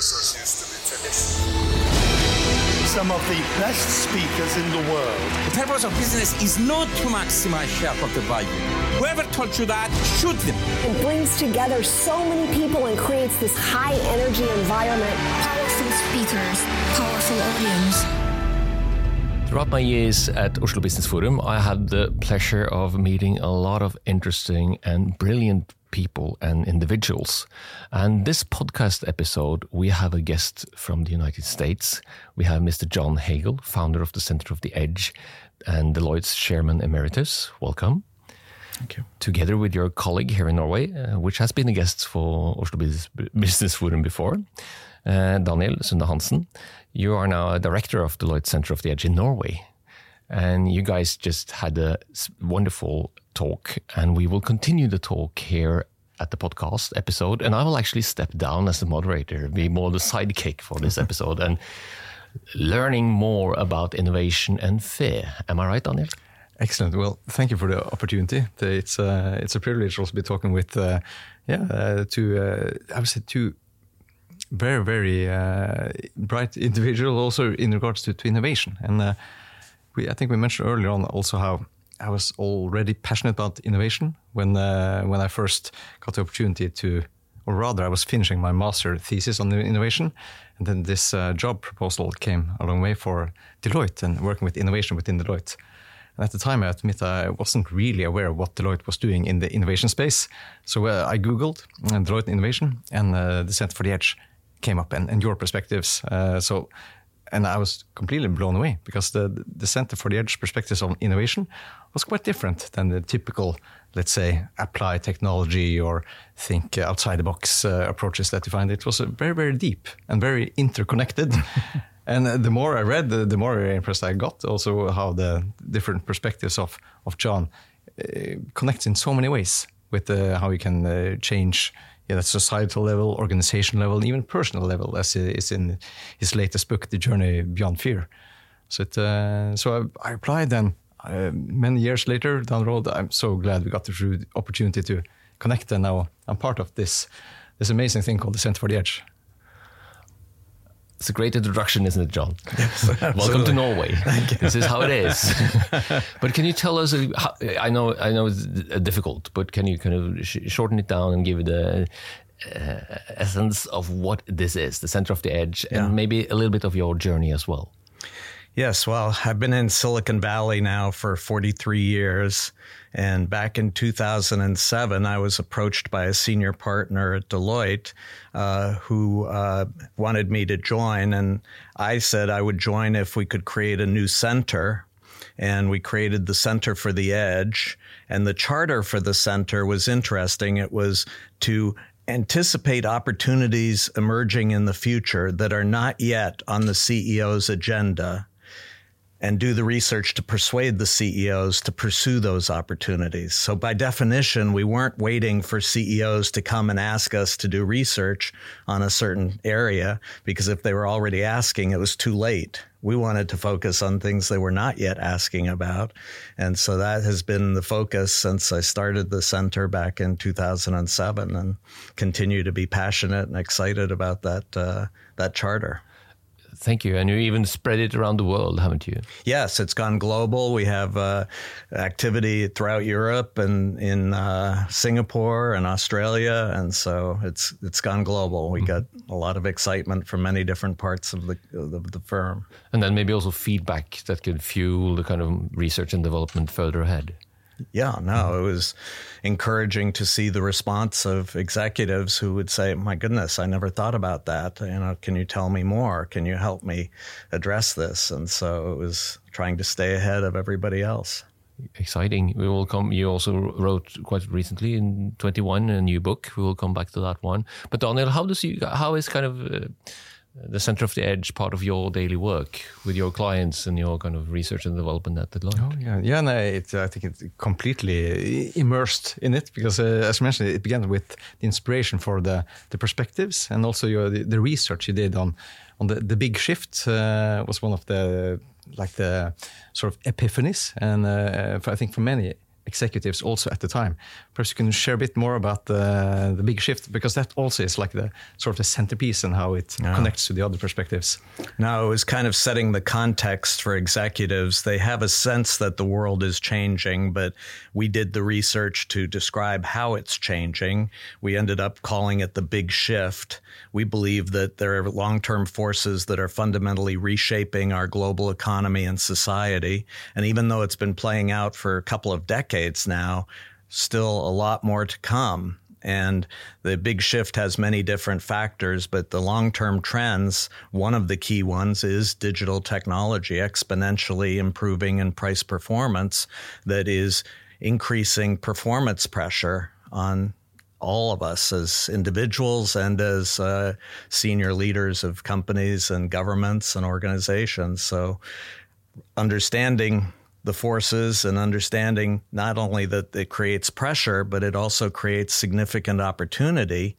research used to be traditional. Some of the best speakers in the world. The purpose of business is not to maximize shareholder value. Whoever told you that, shoot them. It brings together so many people and creates this high energy environment. Powerful speakers, powerful audience. Throughout my years at Oslo Business Forum, I had the pleasure of meeting a lot of interesting and brilliant people and individuals. And this podcast episode, we have a guest from the United States. We have Mr. John Hagel, founder of the Center of the Edge and Deloitte's chairman emeritus. Welcome. Thank you. Together with your colleague here in Norway, uh, which has been a guest for Oslo Business Forum before, uh, Daniel Sunde Hansen. You are now a director of Deloitte Center of the Edge in Norway. And you guys just had a wonderful talk, and we will continue the talk here at the podcast episode. And I will actually step down as the moderator, be more the sidekick for this episode, and learning more about innovation and fear. Am I right, Daniel? Excellent. Well, thank you for the opportunity. It's uh, it's a privilege also to be talking with, uh, yeah, uh, two uh, I would say two very very uh, bright individuals also in regards to, to innovation. And uh, we I think we mentioned earlier on also how I was already passionate about innovation when when I first got the opportunity to, or rather, I was finishing my master thesis on innovation, and then this job proposal came a long way for Deloitte and working with innovation within Deloitte. And at the time, I admit I wasn't really aware of what Deloitte was doing in the innovation space. So uh, I Googled uh, Deloitte Innovation and uh, the Center for the Edge came up and, and your perspectives. Uh, so, and I was completely blown away because the, the Center for the Edge perspectives on innovation was quite different than the typical, let's say, apply technology or think outside the box uh, approaches that you find. It was very, very deep and very interconnected. And the more I read, the, the, more impressed I got. Also, how the different perspectives of of John uh, connects in so many ways with uh, how he can uh, change yeah, that societal level, organization level, even personal level, as is in his latest book, The Journey Beyond Fear. So, it, uh, so I, I, applied, and uh, many years later down the road, I'm so glad we got the opportunity to connect, and now I'm part of this this amazing thing called the Center for the Edge. It's a great introduction, isn't it, John? Yes, Welcome to Norway. This is how it is. but can you tell us? Uh, how, I know, I know it's difficult, but can you kind of sh shorten it down and give the uh, essence of what this is, the center of the edge, yeah. and maybe a little bit of your journey as well? Yes, well, I've been in Silicon Valley now for 43 years. And back in 2007, I was approached by a senior partner at Deloitte uh, who uh, wanted me to join. And I said I would join if we could create a new center. And we created the Center for the Edge. And the charter for the center was interesting. It was to anticipate opportunities emerging in the future that are not yet on the CEO's agenda and do the research to persuade the CEOs to pursue those opportunities. So by definition, we weren't waiting for CEOs to come and ask us to do research on a certain area because if they were already asking, it was too late. We wanted to focus on things they were not yet asking about. And so that has been the focus since I started the center back in 2007 and continue to be passionate and excited about that, uh, that charter. Thank you. And you even spread it around the world, haven't you? Yes, it's gone global. We have uh, activity throughout Europe and in uh, Singapore and Australia, and so it's it's gone global. We mm-hmm. got a lot of excitement from many different parts of the of the firm. And then maybe also feedback that could fuel the kind of research and development further ahead yeah, no, it was encouraging to see the response of executives who would say, "My goodness, I never thought about that. You know, can you tell me more? Can you help me address this?" And so it was trying to stay ahead of everybody else. Exciting. We will come. You also wrote quite recently in 21 a new book. We will come back to that one. But Daniel, how does you? How is kind of uh, the center of the edge part of your daily work with your clients and your kind of research and development at Deloitte? Oh yeah, yeah. No, it, I think it's completely immersed in it because, uh, as you mentioned, it began with the inspiration for the the perspectives and also your the, the research you did on on the the big shift uh, was one of the like the sort of epiphanies and uh, for, I think for many executives also at the time. Perhaps you can share a bit more about the, the big shift because that also is like the sort of the centerpiece and how it Yeah. connects to the other perspectives. No, it was kind of setting the context for executives. They have a sense that the world is changing, but we did the research to describe how it's changing. We ended up calling it the big shift. We believe that there are long term forces that are fundamentally reshaping our global economy and society. And even though it's been playing out for a couple of decades now, still a lot more to come. And the big shift has many different factors, but the long term trends, one of the key ones is digital technology exponentially improving in price performance that is increasing performance pressure on all of us as individuals and as uh, senior leaders of companies and governments and organizations. So, understanding the forces and understanding not only that it creates pressure, but it also creates significant opportunity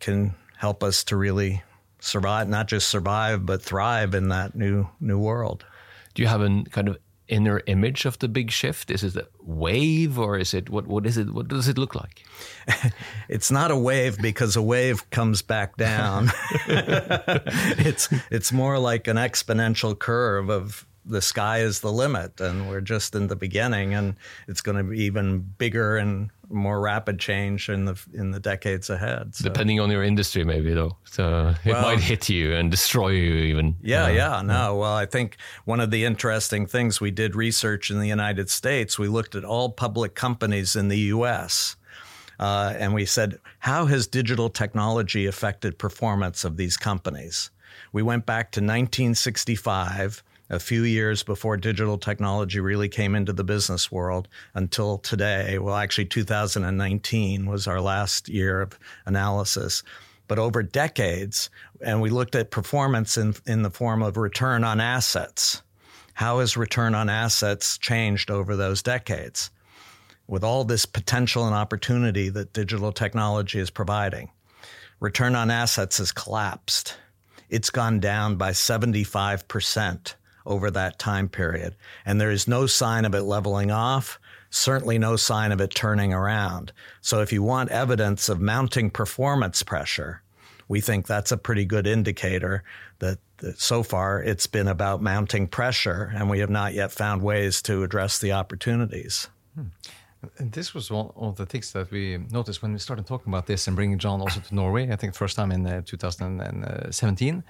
can help us to really survive, not just survive, but thrive in that new new world. Do you have a kind of inner image of the big shift? Is it a wave or is it what? What is it? What does it look like? It's not a wave because a wave comes back down. it's it's more like an exponential curve of the sky is the limit and we're just in the beginning and it's going to be even bigger and more rapid change in the in the decades ahead. So, Depending on your industry, maybe though. So it Well- might hit you and destroy you even. yeah, Uh, yeah, no. Well, I think one of the interesting things we did research in the United States, we looked at all public companies in the US. Uh, and we said, how has digital technology affected performance of these companies? We went back to 1965, a few years before digital technology really came into the business world, until today. Well, actually, 2019 was our last year of analysis. But over decades, and we looked at performance in, in the form of return on assets. How has return on assets changed over those decades? with all this potential and opportunity that digital technology is providing. Return on assets has collapsed. It's gone down by 75% over that time period. And there is no sign of it leveling off, certainly no sign of it turning around. So if you want evidence of mounting performance pressure, we think that's a pretty good indicator that, that so far it's been about mounting pressure, and we have not yet found ways to address the opportunities. And this was one of the things that we noticed when we started talking about this and bringing John also to Norway. I think first time in uh, 2017.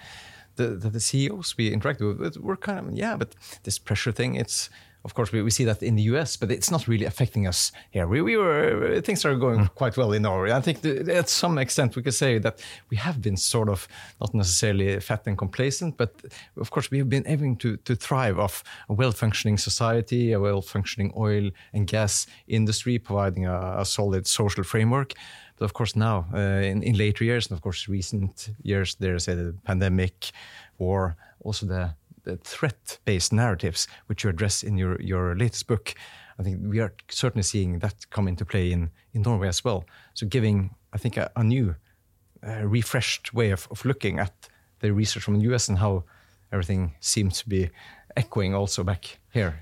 The, the, the CEOs we interacted with were kind of, yeah, but this pressure thing, it's, of course, we, we see that in the US, but it's not really affecting us here. We, we were, things are going quite well in Norway. I think that at some extent we could say that we have been sort of not necessarily fat and complacent, but of course we have been able to, to thrive off a well-functioning society, a well-functioning oil and gas industry, providing a, a solid social framework. But of course, now uh, in, in later years, and of course, recent years, there's a pandemic, war, also the, the threat-based narratives, which you address in your, your latest book. I think we are certainly seeing that come into play in, in Norway as well. So, giving, I think, a, a new, uh, refreshed way of, of looking at the research from the US and how everything seems to be echoing also back here.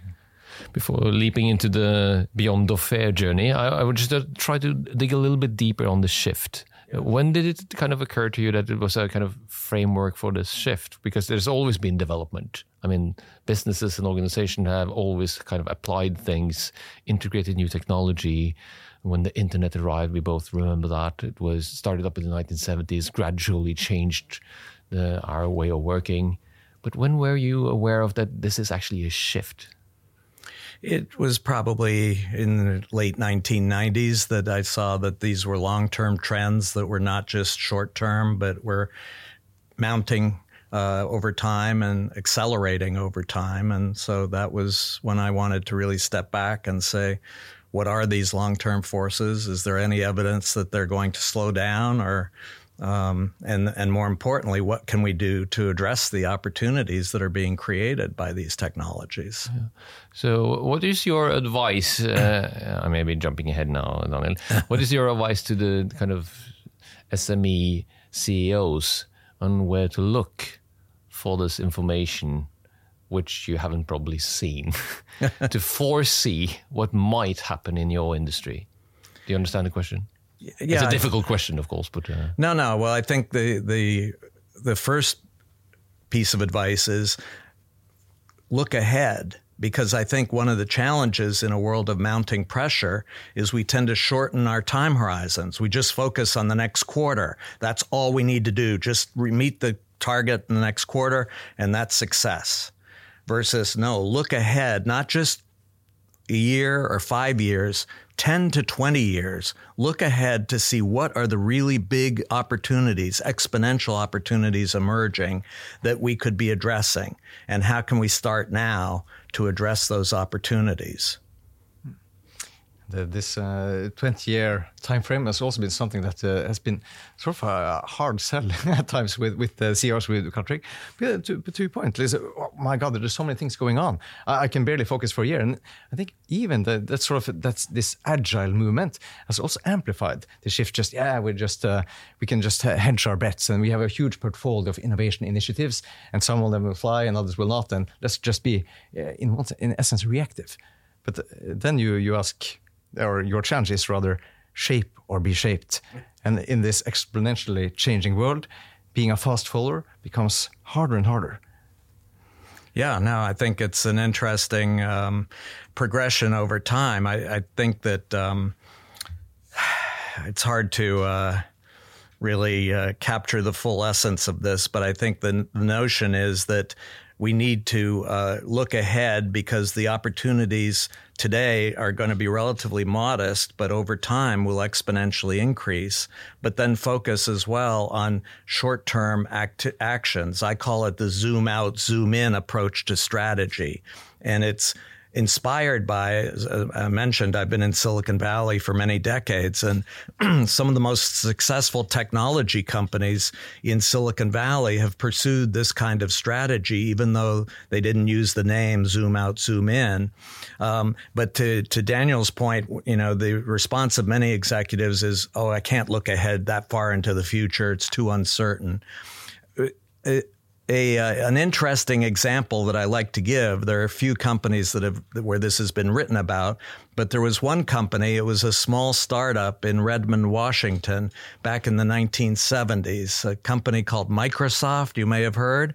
Before leaping into the beyond of fair journey, I, I would just uh, try to dig a little bit deeper on the shift. Uh, When did it kind of occur to you that it was a kind of framework for this shift? Because there's always been development. I mean, businesses and organizations have always kind of applied things, integrated new technology. When the internet arrived, we both remember that it was started up in the 1970s, gradually changed the, our way of working. But when were you aware of that? This is actually a shift. It was probably in the late 1990s that I saw that these were long term trends that were not just short term, but were mounting uh, over time and accelerating over time. And so that was when I wanted to really step back and say, what are these long term forces? Is there any evidence that they're going to slow down or um, and and more importantly, what can we do to address the opportunities that are being created by these technologies? So, what is your advice? Uh, I may be jumping ahead now, Daniel. What is your advice to the kind of SME CEOs on where to look for this information which you haven't probably seen, to foresee what might happen in your industry? Do you understand the question? Yeah, it's a difficult question, of course, but uh, No, no. Well, I think the the the first piece of advice is look ahead because I think one of the challenges in a world of mounting pressure is we tend to shorten our time horizons. We just focus on the next quarter. That's all we need to do. Just re- meet the target in the next quarter and that's success. Versus no, look ahead, not just a year or five years, 10 to 20 years, look ahead to see what are the really big opportunities, exponential opportunities emerging that we could be addressing. And how can we start now to address those opportunities? The, this uh, 20 year time frame has also been something that uh, has been sort of a hard sell at times with, with the CEOs with the country. But to, to your point, Liz, oh my God, there's so many things going on. I, I can barely focus for a year. And I think even the, that sort of that's this agile movement has also amplified the shift. Just, yeah, we're just, uh, we can just uh, hedge our bets and we have a huge portfolio of innovation initiatives and some of them will fly and others will not. And let's just be, uh, in, in essence, reactive. But uh, then you, you ask, or your challenge is rather shape or be shaped. And in this exponentially changing world, being a fast follower becomes harder and harder. Yeah, no, I think it's an interesting um, progression over time. I, I think that um, it's hard to uh, really uh, capture the full essence of this, but I think the, the notion is that we need to uh, look ahead because the opportunities today are going to be relatively modest, but over time will exponentially increase. But then focus as well on short term act- actions. I call it the zoom out, zoom in approach to strategy. And it's inspired by, as uh, I mentioned, I've been in Silicon Valley for many decades, and some of the most successful technology companies in Silicon Valley have pursued this kind of strategy, even though they didn't use the name zoom out, zoom in. Um, but to, to Daniel's point, you know, the response of many executives is, oh, I can't look ahead that far into the future. It's too uncertain. It, a uh, an interesting example that I like to give. There are a few companies that have where this has been written about, but there was one company. It was a small startup in Redmond, Washington, back in the 1970s. A company called Microsoft. You may have heard.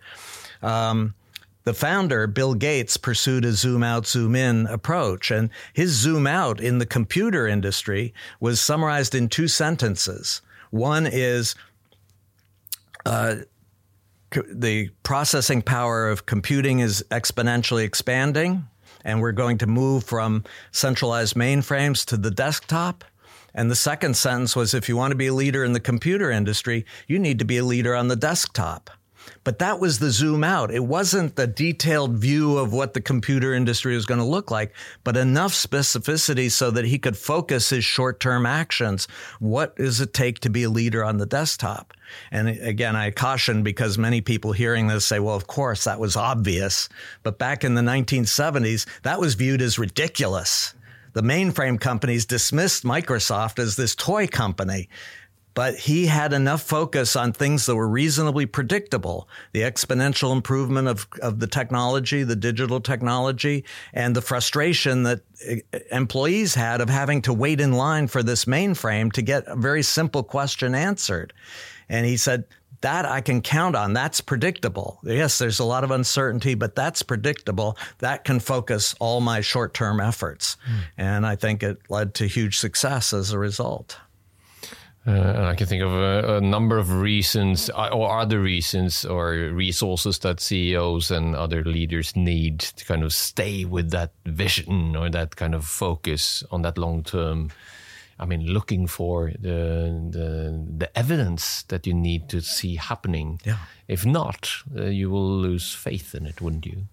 Um, the founder, Bill Gates, pursued a zoom out, zoom in approach. And his zoom out in the computer industry was summarized in two sentences. One is uh, the processing power of computing is exponentially expanding, and we're going to move from centralized mainframes to the desktop. And the second sentence was if you want to be a leader in the computer industry, you need to be a leader on the desktop. But that was the zoom out. It wasn't the detailed view of what the computer industry was going to look like, but enough specificity so that he could focus his short term actions. What does it take to be a leader on the desktop? And again, I caution because many people hearing this say, well, of course, that was obvious. But back in the 1970s, that was viewed as ridiculous. The mainframe companies dismissed Microsoft as this toy company but he had enough focus on things that were reasonably predictable the exponential improvement of, of the technology, the digital technology, and the frustration that eh, employees had of having to wait in line for this mainframe to get a very simple question answered. And he said, that I can count on. That's predictable. Yes, there's a lot of uncertainty, but that's predictable. That can focus all my short term efforts. Mm. And I think it led to huge success as a result. Uh, and I can think of a, a, number of reasons uh, or other reasons or resources that CEOs and other leaders need to kind of stay with that vision or that kind of focus on that long term. I mean, looking for the the, the evidence that you need to see happening. Yeah. If not, uh, you will lose faith in it, wouldn't you?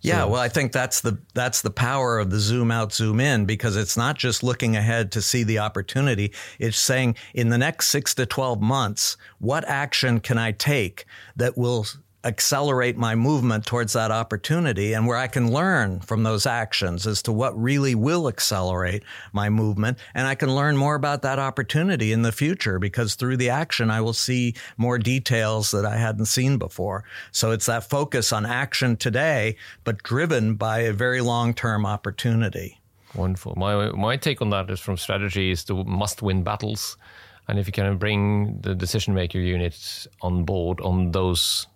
Yeah, so, well, I think that's the that's the power of the zoom out, zoom in, because it's not just looking ahead to see the opportunity. It's saying in the next six to twelve months, what action can I take that will accelerate my movement towards that opportunity and where I can learn from those actions as to what really will accelerate my movement. And I can learn more about that opportunity in the future because through the action, I will see more details that I hadn't seen before. So it's that focus on action today, but driven by a very long term opportunity. Wonderful. My my take on that is from strategy is to must win battles, and if you can bring the decision maker unit on board on those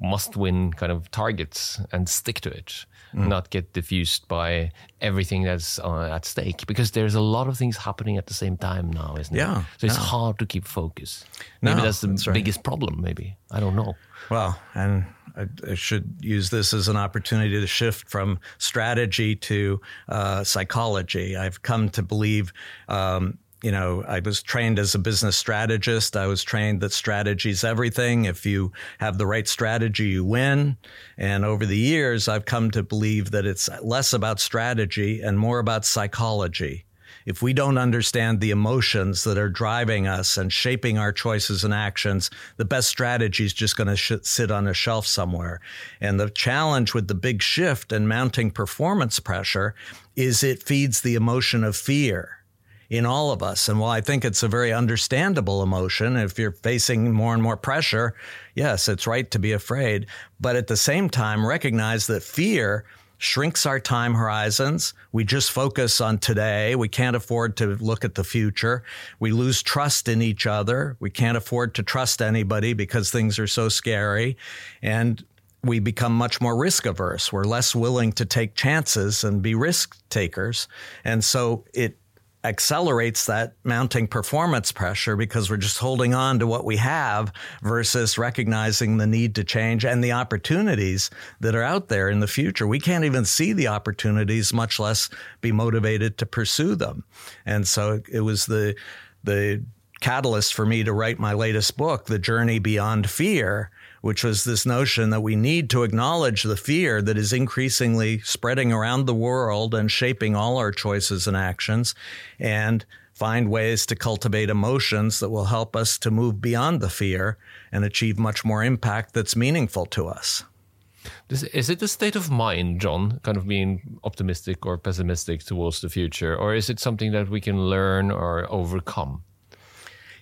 must win kind of targets and stick to it, mm. not get diffused by everything that's uh, at stake because there's a lot of things happening at the same time now, isn't yeah, it? So it's hard to keep focus. Maybe no, that's the that's right. biggest problem. Maybe I don't know. Well, and I, I, should use this as an opportunity to shift from strategy to uh, psychology. I've come to believe. Um, you know, I was trained as a business strategist. I was trained that strategy is everything. If you have the right strategy, you win. And over the years, I've come to believe that it's less about strategy and more about psychology if we don't understand the emotions that are driving us and shaping our choices and actions, the best strategy is just going to sh- sit on a shelf somewhere. And the challenge with the big shift and mounting performance pressure is it feeds the emotion of fear in all of us. And while I think it's a very understandable emotion, if you're facing more and more pressure, yes, it's right to be afraid. But at the same time, recognize that fear shrinks our time horizons. We just focus on today. We can't afford to look at the future. We lose trust in each other. We can't afford to trust anybody because things are so scary. And we become much more risk averse. We're less willing to take chances and be risk takers. And so it accelerates that mounting performance pressure because we're just holding on to what we have versus recognizing the need to change and the opportunities that are out there in the future. We can't even see the opportunities, much less be motivated to pursue them. And so it was the, the catalyst for me to write my latest book, The Journey Beyond Fear, which was this notion that we need to acknowledge the fear that is increasingly spreading around the world and shaping all our choices and actions, and find ways to cultivate emotions that will help us to move beyond the fear and achieve much more impact that's meaningful to us. Is it a state of mind, John, kind of being optimistic or pessimistic towards the future, or is it something that we can learn or overcome?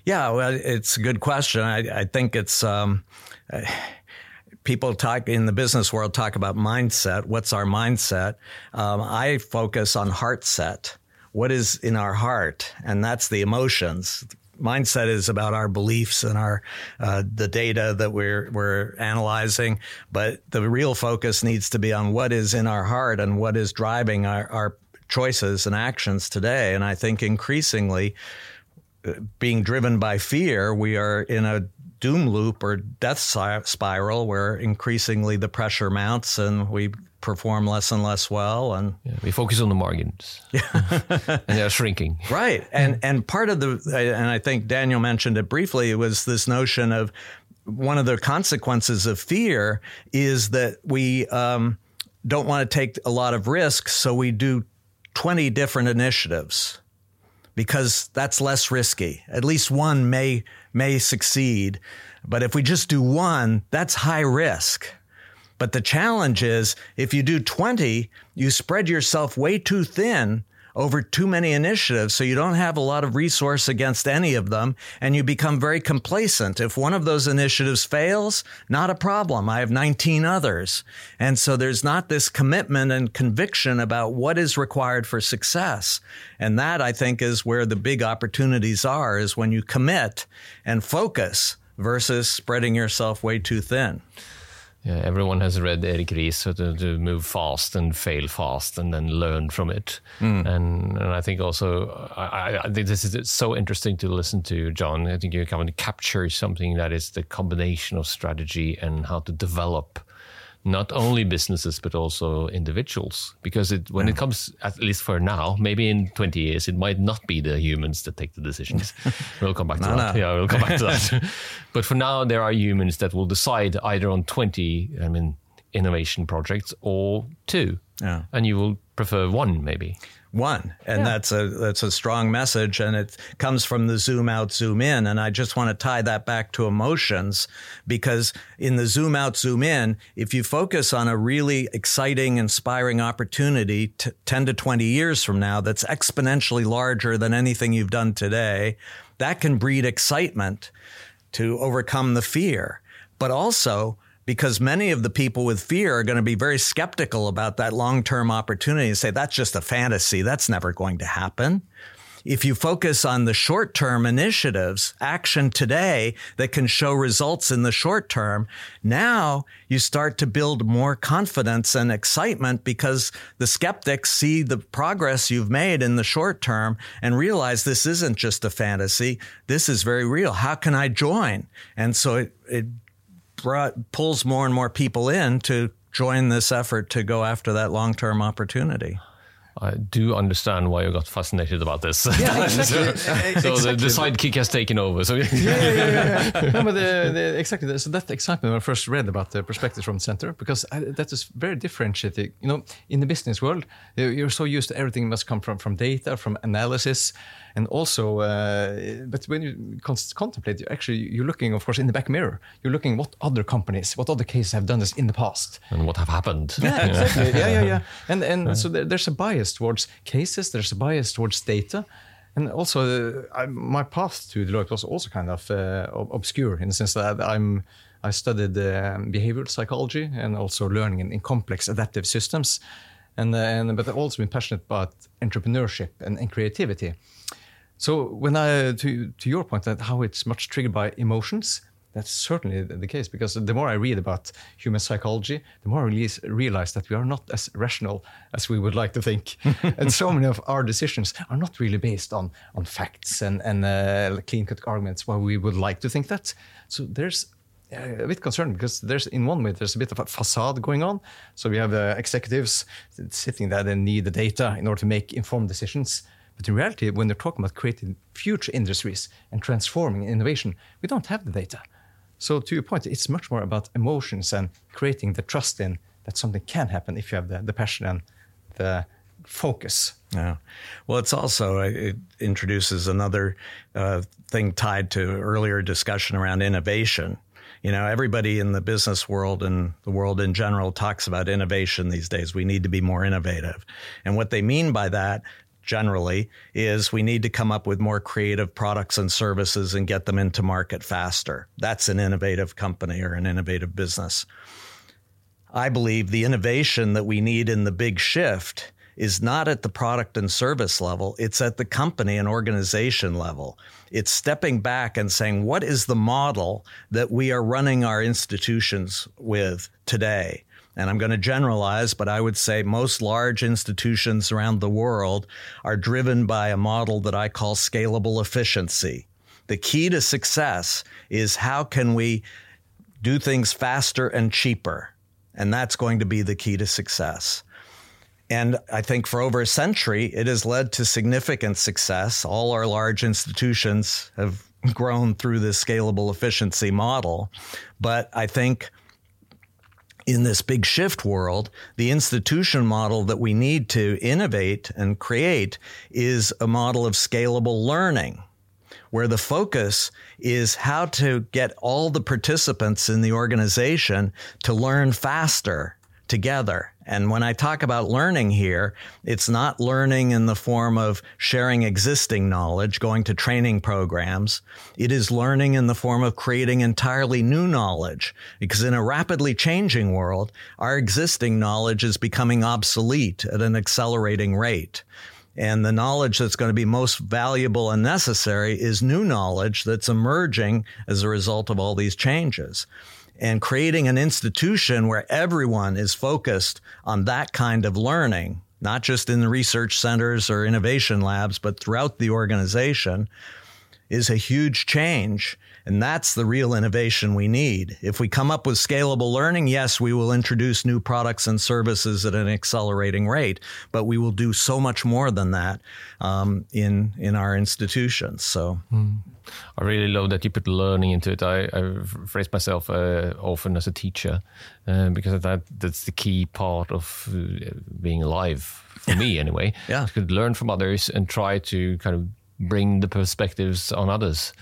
Yeah, well, it's a good question. I, I think it's um, people talk in the business world talk about mindset. What's our mindset? Um, I focus on heart set. What is in our heart, and that's the emotions. Mindset is about our beliefs and our uh, the data that we're we're analyzing, but the real focus needs to be on what is in our heart and what is driving our, our choices and actions today. And I think increasingly, being driven by fear, we are in a doom loop or death spiral where increasingly the pressure mounts and we perform less and less well and yeah, we focus on the margins. And they're shrinking. Right. And and part of the and i think daniel mentioned it briefly was this notion of one of the consequences of fear is that we um, don't want to take a lot of risks so we do 20 different initiatives because that's less risky. At least one may may succeed, but if we just do one, that's high risk. But the challenge is if you do 20, you spread yourself way too thin over too many initiatives, so you don't have a lot of resource against any of them, and you become very complacent. If one of those initiatives fails, not a problem. I have 19 others. And so there's not this commitment and conviction about what is required for success. And that, I think, is where the big opportunities are, is when you commit and focus versus spreading yourself way too thin. Yeah, everyone has read Eric Ries so to, to, move fast and fail fast and then learn from it. Mm. And, and I think also, I, I, think this is so interesting to listen to, John. I think you and capture something that is the combination of strategy and how to develop not only businesses but also individuals. Because it, when it comes at least for now maybe in 20 years it might not be the humans that take the decisions. We'll come back to no, that. no. yeah we'll come back to that. But for now there are humans that will decide either on 20 i mean innovation projects or two. Yeah. and you will prefer one maybe. One. And that's a that's a strong message and it comes from the zoom out zoom in. And i just want to tie that back to emotions because in the zoom out zoom in if you focus on a really exciting inspiring opportunity t- 10 to 20 years from now that's exponentially larger than anything you've done today that can breed excitement to overcome the fear. But also because many of the people with fear are going to be very skeptical about that long term opportunity and say, that's just a fantasy. That's never going to happen. If you focus on the short term initiatives, action today that can show results in the short term, now you start to build more confidence and excitement because the skeptics see the progress you've made in the short term and realize this isn't just a fantasy. This is very real. How can I join? And so it, it brought, pulls more and more people in to join this effort to go after that long term opportunity. I do understand why you got fascinated about this. Yeah, exactly. so, Exactly. so the, the sidekick has taken over. So yeah, yeah, yeah, yeah. no, but the, the, exactly. So that excitement when I first read about the perspective from the center, because I, that is very differentiating. You know, in the business world, you- you're so used to everything must come from from data, from analysis, and also. Uh, but when you con- contemplate, you actually you're looking, of course, in the back mirror. You're looking what other companies, what other cases have done this in the past. and what have happened? Yeah, exactly. yeah, yeah, yeah. And and so there, there's a bias towards cases. There's a bias towards data, and also uh, I, my path to Deloitte was also kind of uh, obscure in the sense that I'm I studied um, behavioral psychology and also learning in, in complex adaptive systems, and uh, and but I've also been passionate about entrepreneurship and, and creativity. So when I to to your point that how it's much triggered by emotions, that's certainly the case because the more I read about human psychology, the more I realize, realize that we are not as rational as we would like to think, and so many of our decisions are not really based on on facts and and uh, clean cut arguments. While we would like to think that, so there's. uh, A bit concerned because there's in one way there's a bit of a facade going on. So we have the executives sitting there and need the data in order to make informed decisions. But in reality, when they're talking about creating future industries and transforming innovation, we don't have the data. So to your point, it's much more about emotions and creating the trust in that something can happen if you have the, the passion and the focus. Yeah. Well, it's also, it introduces another uh, thing tied to earlier discussion around innovation. You know, everybody in the business world and the world in general talks about innovation these days. We need to be more innovative. And what they mean by that generally is we need to come up with more creative products and services and get them into market faster. That's an innovative company or an innovative business. I believe the innovation that we need in the big shift is not at the product and service level, it's at the company and organization level. It's stepping back and saying, what is the model that we are running our institutions with today? And I'm going to generalize, but I would say most large institutions around the world are driven by a model that I call scalable efficiency. The key to success is how can we do things faster and cheaper? And that's going to be the key to success. And I think for over a century, it has led to significant success. All our large institutions have grown through this scalable efficiency model. But I think in this big shift world, the institution model that we need to innovate and create is a model of scalable learning where the focus is how to get all the participants in the organization to learn faster together. And when I talk about learning here, it's not learning in the form of sharing existing knowledge, going to training programs. It is learning in the form of creating entirely new knowledge. Because in a rapidly changing world, our existing knowledge is becoming obsolete at an accelerating rate. And the knowledge that's going to be most valuable and necessary is new knowledge that's emerging as a result of all these changes. And creating an institution where everyone is focused on that kind of learning, not just in the research centers or innovation labs, but throughout the organization, is a huge change. And that's the real innovation we need. If we come up with scalable learning, yes, we will introduce new products and services at an accelerating rate, but we will do so much more than that um, in in our institutions. So. I really love that you put learning into it. I, I phrase myself uh, often as a teacher uh, because that that's the key part of uh, being alive for me anyway. Yeah. to learn from others and try to kind of bring the perspectives on others.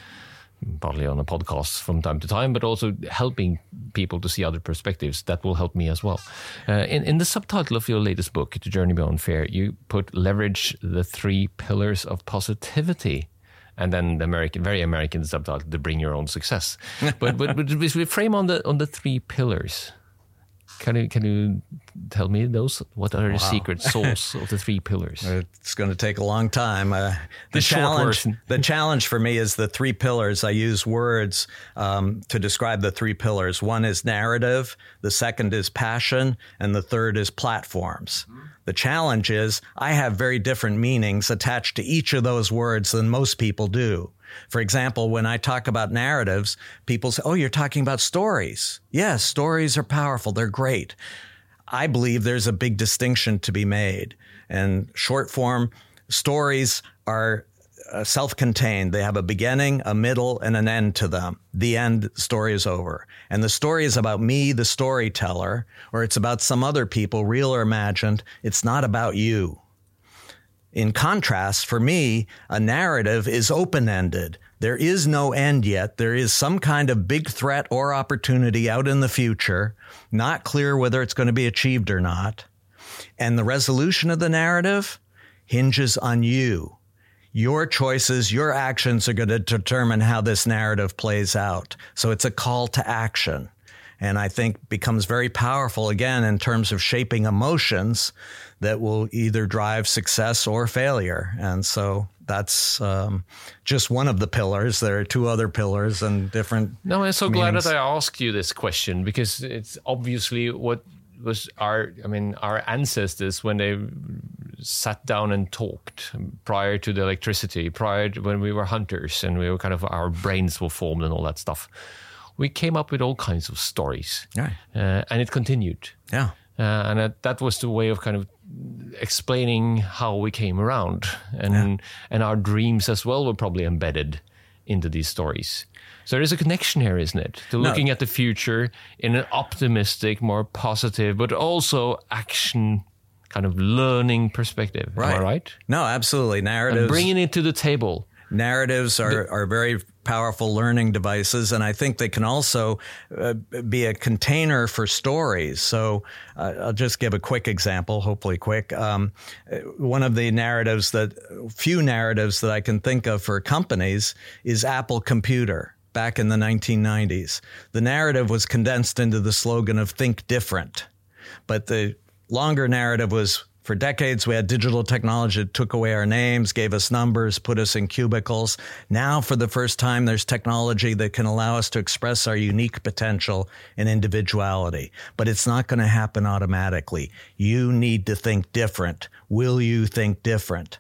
Partly on a podcast from time to time, but also helping people to see other perspectives. That will help me as well. Uh, in, in the subtitle of your latest book, The Journey Beyond Fear, you put leverage the three pillars of positivity and then the American, very American subtitle, to bring your own success. but but, but we frame on the on the three pillars. Can you can you tell me those? What are the secret sauce of the three pillars? It's going to take a long time. Uh, the, The challenge, the challenge for me is the three pillars. I use words um, to describe the three pillars. One is narrative, the second is passion, and the third is platforms. The challenge is I have very different meanings attached to each of those words than most people do. For example, when I talk about narratives, people say, Oh, you're talking about stories. Yes, stories are powerful. They're great. I believe there's a big distinction to be made. And short form stories are uh, self contained. They have a beginning, a middle, and an end to them. The end story is over. And the story is about me, the storyteller, or it's about some other people, real or imagined. It's not about you. In contrast, for me, a narrative is open ended. There is no end yet. There is some kind of big threat or opportunity out in the future, not clear whether it's going to be achieved or not. And the resolution of the narrative hinges on you. Your choices, your actions are going to determine how this narrative plays out. So it's a call to action. And I think becomes very powerful again in terms of shaping emotions that will either drive success or failure. And so that's um, just one of the pillars. There are two other pillars and different. No, I'm so glad that I asked you this question because it's obviously what was our, I mean, our ancestors when they sat down and talked prior to the electricity, prior to when we were hunters and we were kind of, our brains were formed and all that stuff. We came up with all kinds of stories. Yeah. Uh, and it continued. Yeah. Uh, and that, that was the way of kind of explaining how we came around, and and our dreams as well were probably embedded into these stories. So there is a connection here, isn't it? To looking at the future in an optimistic, more positive, but also action kind of learning perspective. Am I right? No, absolutely. And Narratives. bringing it to the table. narratives are, are very powerful learning devices, and I think they can also uh, be a container for stories. So uh, I'll just give a quick example, hopefully quick. Um, uh, one of the narratives that, few narratives that I can think of for companies is Apple Computer. Back in the 1990s, the narrative was condensed into the slogan of "Think Different," but the longer narrative was for decades, we had digital technology that took away our names, gave us numbers, put us in cubicles. Now, for the first time, there's technology that can allow us to express our unique potential and individuality. But it's not going to happen automatically. You need to think different. Will you think different?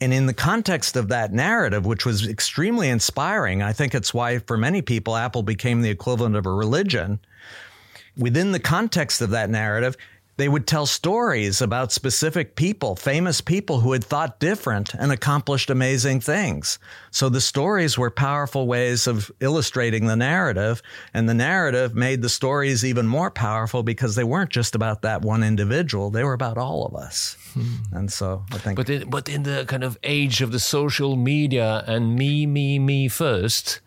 And in the context of that narrative, which was extremely inspiring, I think it's why for many people, Apple became the equivalent of a religion within the context of that narrative, they would tell stories about specific people, famous people who had thought different and accomplished amazing things. So the stories were powerful ways of illustrating the narrative, and the narrative made the stories even more powerful because they weren't just about that one individual, they were about all of us. Hmm. And so I think But in, but in the kind of age of the social media and me, me, me first,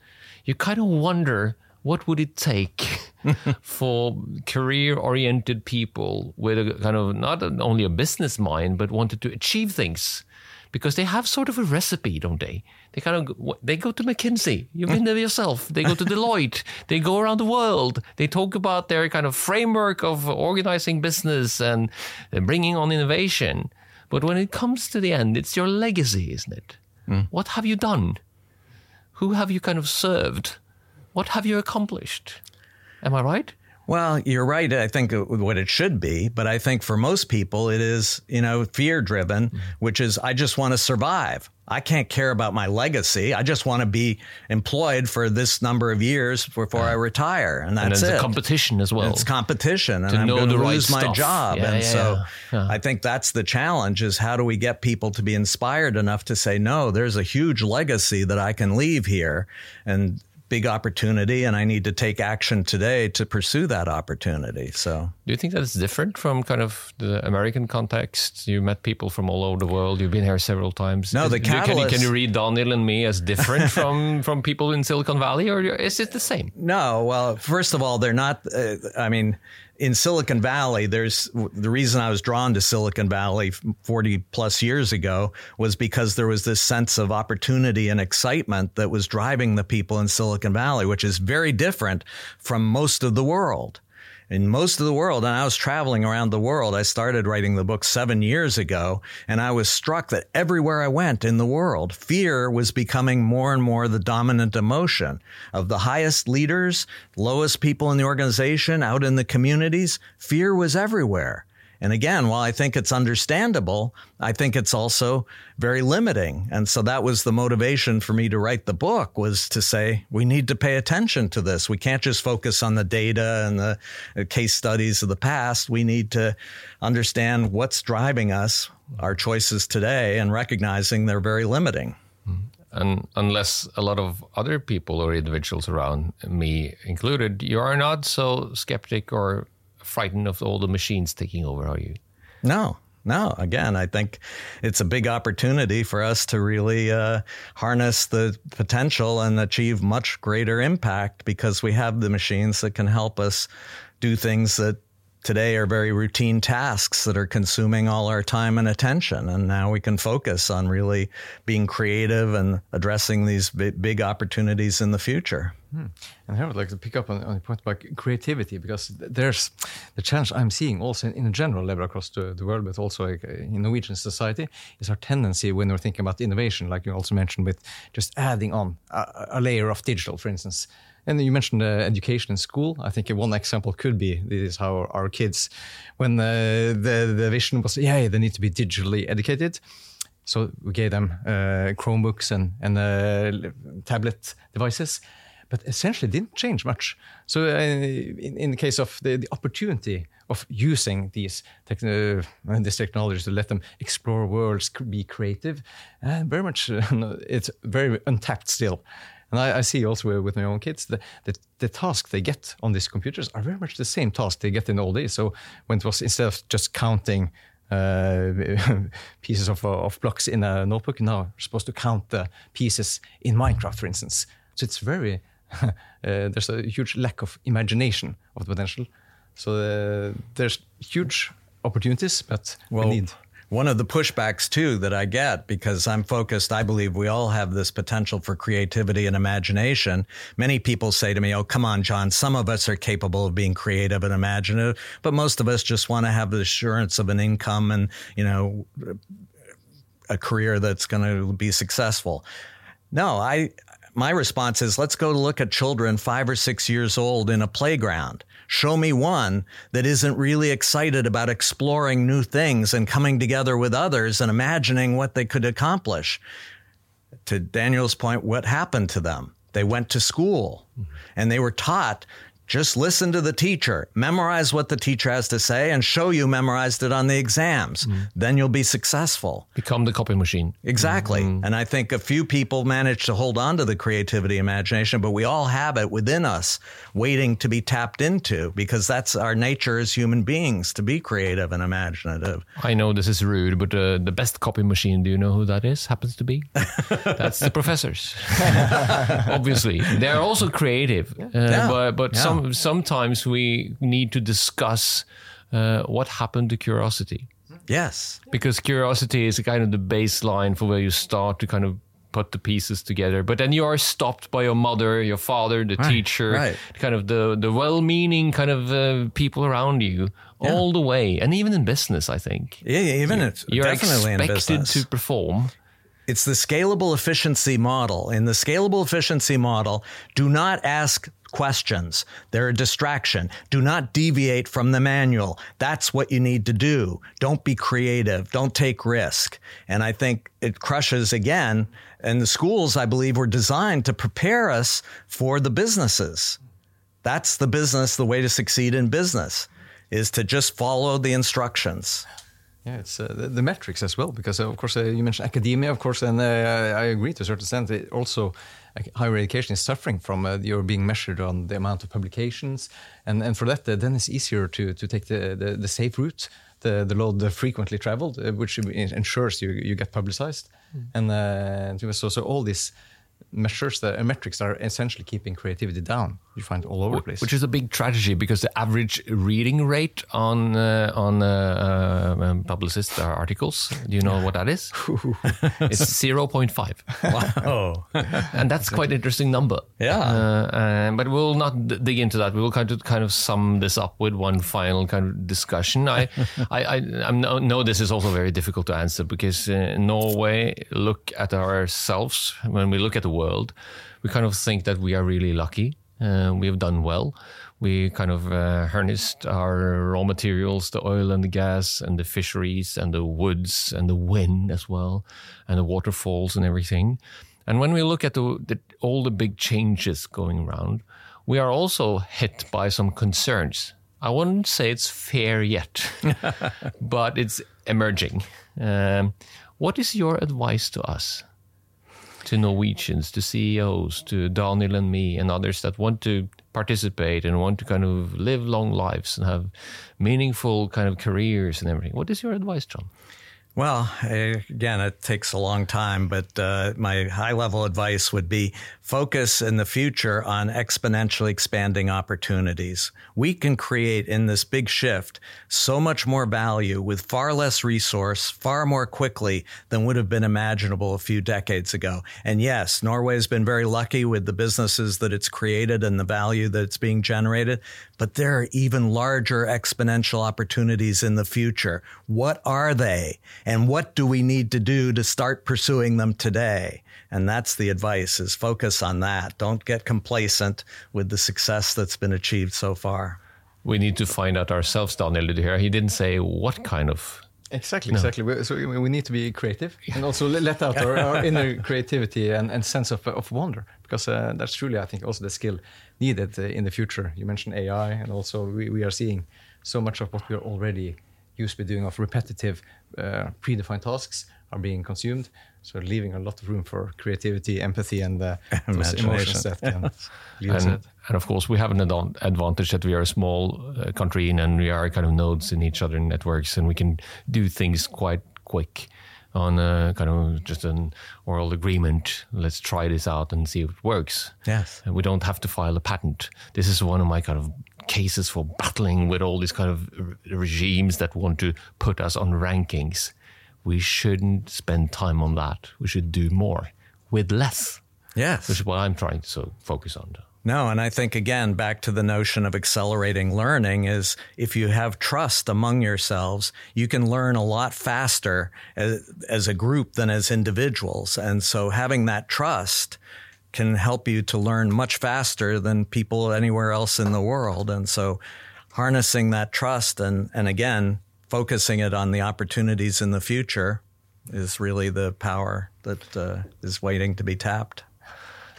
you kind of wonder what would it take for career-oriented people with a kind of not only a business mind but wanted to achieve things, because they have sort of a recipe, don't they? They kind of they go to McKinsey. You've been there yourself. They go to Deloitte. They go around the world. They talk about their kind of framework of organizing business and and bringing on innovation. But when it comes to the end, it's your legacy, isn't it? Hmm. What have you done? Who have you kind of served? What have you accomplished? Am I right? Well, you're right. I think what it should be, but I think for most people, it is, you know, fear driven, mm-hmm. which is I just want to survive. I can't care about my legacy. I just want to be employed for this number of years before yeah. I retire, and that's and it. competition as well. It's competition, and to I'm going to lose right my stuff. job. Yeah, and yeah, so I think that's the challenge: is how do we get people to be inspired enough to say, "No, there's a huge legacy that I can leave here," and big opportunity and I need to take action today to pursue that opportunity. So, do you think that's different from kind of the American context? You met people from all over the world. You've been here several times. No, the catalyst. Can you, can you read Daniel and me as different from from people in Silicon Valley, or is it the same? No. Well, first of all, they're not. Uh, I mean in Silicon Valley, there's the reason I was drawn to Silicon Valley 40 plus years ago was because there was this sense of opportunity and excitement that was driving the people in Silicon Valley, which is very different from most of the world in most of the world, and I was traveling around the world. I started writing the book seven years ago, and I was struck that everywhere I went in the world, fear was becoming more and more the dominant emotion of the highest leaders, lowest people in the organization, out in the communities. Fear was everywhere. And again, while I think it's understandable, I think it's also very limiting. And so that was the motivation for me to write the book was to say, we need to pay attention to this. We can't just focus on the data and the uh, case studies of the past. We need to understand what's driving us, our choices today, and recognizing they're very limiting. Mm-hmm. And unless a lot of other people or individuals around me included, you are not so skeptic or frightened of all the machines taking over, are you? No, no. Again, I think it's a big opportunity for us to really uh, harness the potential and achieve much greater impact because we have the machines that can help us do things that today are very routine tasks that are consuming all our time and attention. And now we can focus on really being creative and addressing these big, big opportunities in the future. Hmm. And I would like to pick up on, on the point about creativity because there's the challenge I'm seeing also in, in a general level across the, the world, but also in Norwegian society, is our tendency when we're thinking about innovation, like you also mentioned, with just adding on a, a layer of digital, for instance. And you mentioned uh, education in school. I think one example could be this is how our kids, when uh, the the vision was, yeah, they need to be digitally educated. So we gave them uh, Chromebooks and and uh, tablet devices, but essentially didn't change much. So uh, in, in the case of the, the opportunity of using these techn uh, this technology to let them explore worlds, be creative, very much it's very untapped still. And I, I, see also with my own kids, the, the, the task they get on these computers are very much the same task they get in old days. So when it was instead of just counting uh, pieces of, of blocks in a notebook, now you're supposed to count the pieces in Minecraft, for instance. So it's very, uh, there's a huge lack of imagination of the potential. So uh, there's huge opportunities, but well, we need one of the pushbacks too that I get because I'm focused, I believe we all have this potential for creativity and imagination. Many people say to me, Oh, come on, John, some of us are capable of being creative and imaginative, but most of us just want to have the assurance of an income and, you know, a career that's going to be successful. No, I, my response is let's go look at children five or six years old in a playground Show me one that isn't really excited about exploring new things and coming together with others and imagining what they could accomplish. To Daniel's point, what happened to them? They went to school and they were taught just listen to the teacher, memorize what the teacher has to say, and show you memorized it on the exams. Mm. Then you'll be successful. Become the copy machine. Exactly. Mm. And I think a few people manage to hold on to the creativity, imagination, but we all have it within us, waiting to be tapped into, because that's our nature as human beings to be creative and imaginative. I know this is rude, but uh, the best copy machine, do you know who that is? Happens to be? that's the professors. Obviously. They're also creative, uh, yeah. but, but yeah. some some, sometimes we need to discuss uh, what happened to curiosity. Yes. Because curiosity is kind of the baseline for where you start to kind of put the pieces together. But then you are stopped by your mother, your father, the right, teacher, right. kind of the, the well meaning kind of uh, people around you yeah. all the way. And even in business, I think. Yeah, even you, it's you're definitely expected to perform. It's the scalable efficiency model. In the scalable efficiency model, do not ask questions. They're a distraction. Do not deviate from the manual. That's what you need to do. Don't be creative. Don't take risk. And I think it crushes again. And the schools, I believe, were designed to prepare us for the businesses. That's the business, the way to succeed in business is to just follow the instructions. Yeah, it's uh, the, the, metrics as well, because uh, of course uh, you mentioned academia, of course, and uh, I agree to a certain extent. It also, higher education is suffering from uh, you're being measured on the amount of publications, and, and for that, uh, then it's easier to, to take the, the, the safe route, the the load the frequently traveled, which ensures you you get publicized, mm. and so so all these measures the metrics are essentially keeping creativity down. You find all over the place, which is a big tragedy because the average reading rate on uh, on uh, um, publicist articles. Do you know what that is? it's zero point five. Wow, and that's quite an interesting number. Yeah, uh, but we'll not dig into that. We will kind of kind of sum this up with one final kind of discussion. I I, I, I know this is also very difficult to answer because uh, Norway look at ourselves when we look at the world, we kind of think that we are really lucky. Uh, we have done well. We kind of uh, harnessed our raw materials, the oil and the gas, and the fisheries, and the woods, and the wind as well, and the waterfalls and everything. And when we look at the, the, all the big changes going around, we are also hit by some concerns. I wouldn't say it's fair yet, but it's emerging. Um, what is your advice to us? To Norwegians, to CEOs, to Daniel and me, and others that want to participate and want to kind of live long lives and have meaningful kind of careers and everything. What is your advice, John? Well, again, it takes a long time, but uh, my high level advice would be focus in the future on exponentially expanding opportunities. We can create in this big shift so much more value with far less resource, far more quickly than would have been imaginable a few decades ago. And yes, Norway has been very lucky with the businesses that it's created and the value that's being generated, but there are even larger exponential opportunities in the future. What are they? And what do we need to do to start pursuing them today? And that's the advice is focus on that. Don't get complacent with the success that's been achieved so far. We need to find out ourselves, Daniel, here. He didn't say what kind of Exactly, no. exactly. So we need to be creative and also let out our, our inner creativity and, and, sense of, of wonder, because uh, that's truly, I think, also the skill needed uh, in the future. You mentioned AI, and also we, we are seeing so much of what we are already used to be doing of repetitive, uh, predefined tasks are being consumed. So leaving a lot of room for creativity, empathy, and uh, emotions that can lead and, and, of course, we have an advantage that we are a small uh, country and we are kind of nodes in each other networks, and we can do things quite quick on a kind of just an oral agreement. Let's try this out and see if it works. Yes. And we don't have to file a patent. This is one of my kind of cases for battling with all these kind of regimes that want to put us on rankings. We shouldn't spend time on that. We should do more with less. Yes. Which is what I'm trying to focus on. No, and I think again, back to the notion of accelerating learning is if you have trust among yourselves, you can learn a lot faster as, as a group than as individuals. And so having that trust can help you to learn much faster than people anywhere else in the world. And so harnessing that trust and, and again, focusing it on the opportunities in the future is really the power that uh, is waiting to be tapped.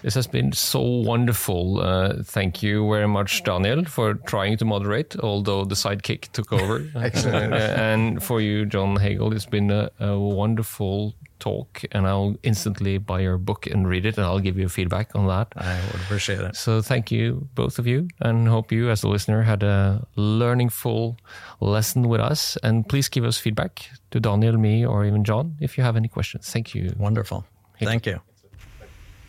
This has been so wonderful. Uh, thank you very much, Daniel, for trying to moderate, although the sidekick took over. Excellent. Uh, and for you, John Hagel, it's been a, a, wonderful talk, and I'll instantly buy your book and read it, and I'll give you feedback on that. I would appreciate it. So thank you, both of you, and hope you, as a listener, had a learningful lesson with us. And please give us feedback to Daniel, me, or even John if you have any questions. Thank you. Wonderful. Thank you.